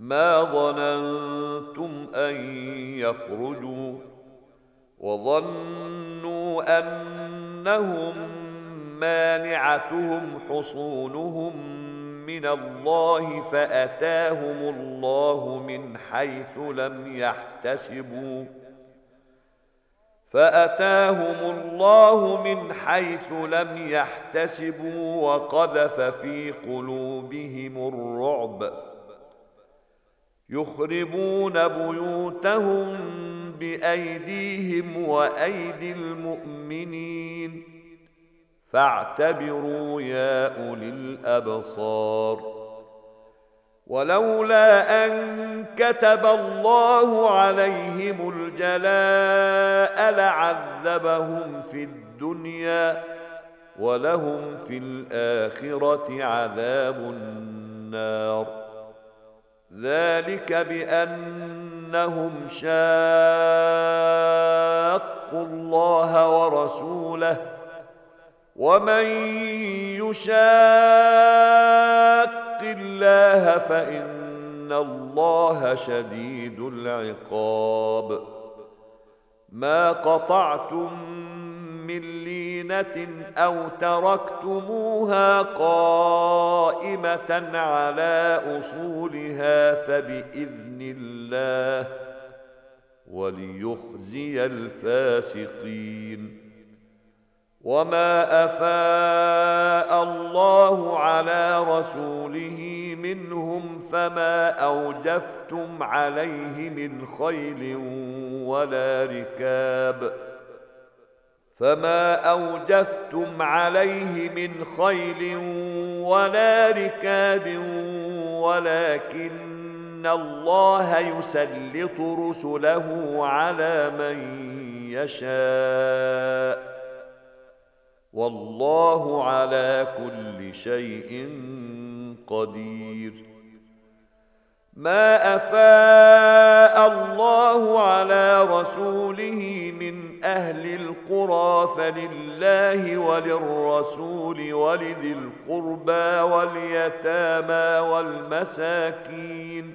ما ظننتم أن يخرجوا وظنوا أنهم مانعتهم حصونهم من الله فأتاهم الله من حيث لم يحتسبوا فأتاهم الله من حيث لم يحتسبوا وقذف في قلوبهم الرعب يخربون بيوتهم بأيديهم وأيدي المؤمنين. فاعتبروا يا أولي الأبصار. ولولا أن كتب الله عليهم الجلاء لعذبهم في الدنيا ولهم في الآخرة عذاب النار. ذلك بأنهم شاقوا الله ورسوله ومن يشاق الله فإن الله شديد العقاب. ما قطعتم من لينة أو تركتموها قائمة على أصولها فبإذن الله وليخزي الفاسقين. وما أفاء الله على رسوله منهم فما أوجفتم عليه من خيل ولا ركاب. فما أوجفتم عليه من خيل ولا ركاب ولكن الله يسلط رسله على من يشاء. والله على كل شيء قدير. ما افاء الله على رسوله من أهل القرى فلله وللرسول ولذي القربى واليتامى والمساكين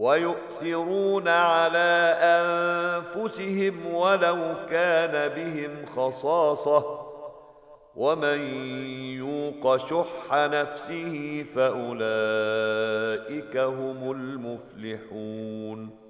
ويؤثرون على أنفسهم ولو كان بهم خصاصة. ومن يوق شح نفسه فأولئك هم المفلحون.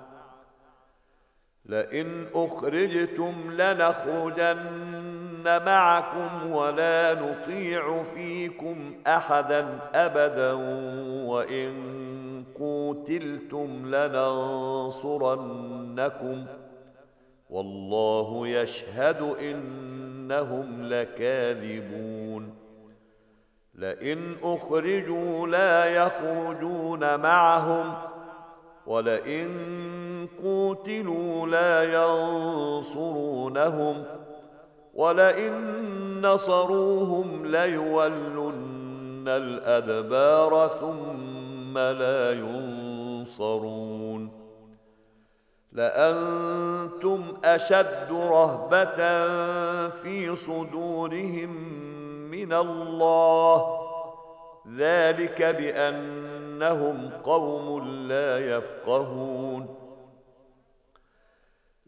لئن أخرجتم لنخرجن معكم ولا نطيع فيكم أحدا أبدا وإن قوتلتم لننصرنكم والله يشهد إنهم لكاذبون لئن أخرجوا لا يخرجون معهم ولئن قوتلوا لا ينصرونهم ولئن نصروهم ليولن الادبار ثم لا ينصرون لانتم اشد رهبه في صدورهم من الله ذلك بانهم قوم لا يفقهون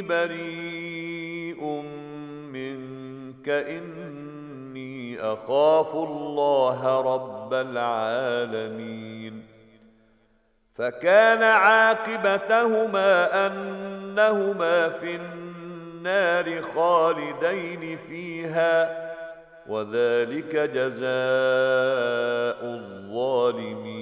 بريء منك إني أخاف الله رب العالمين. فكان عاقبتهما أنهما في النار خالدين فيها وذلك جزاء الظالمين.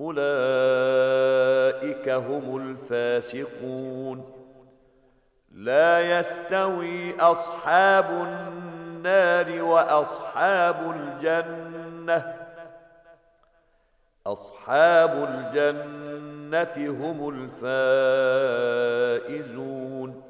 أولئك هم الفاسقون. لا يستوي أصحاب النار وأصحاب الجنة. أصحاب الجنة هم الفائزون.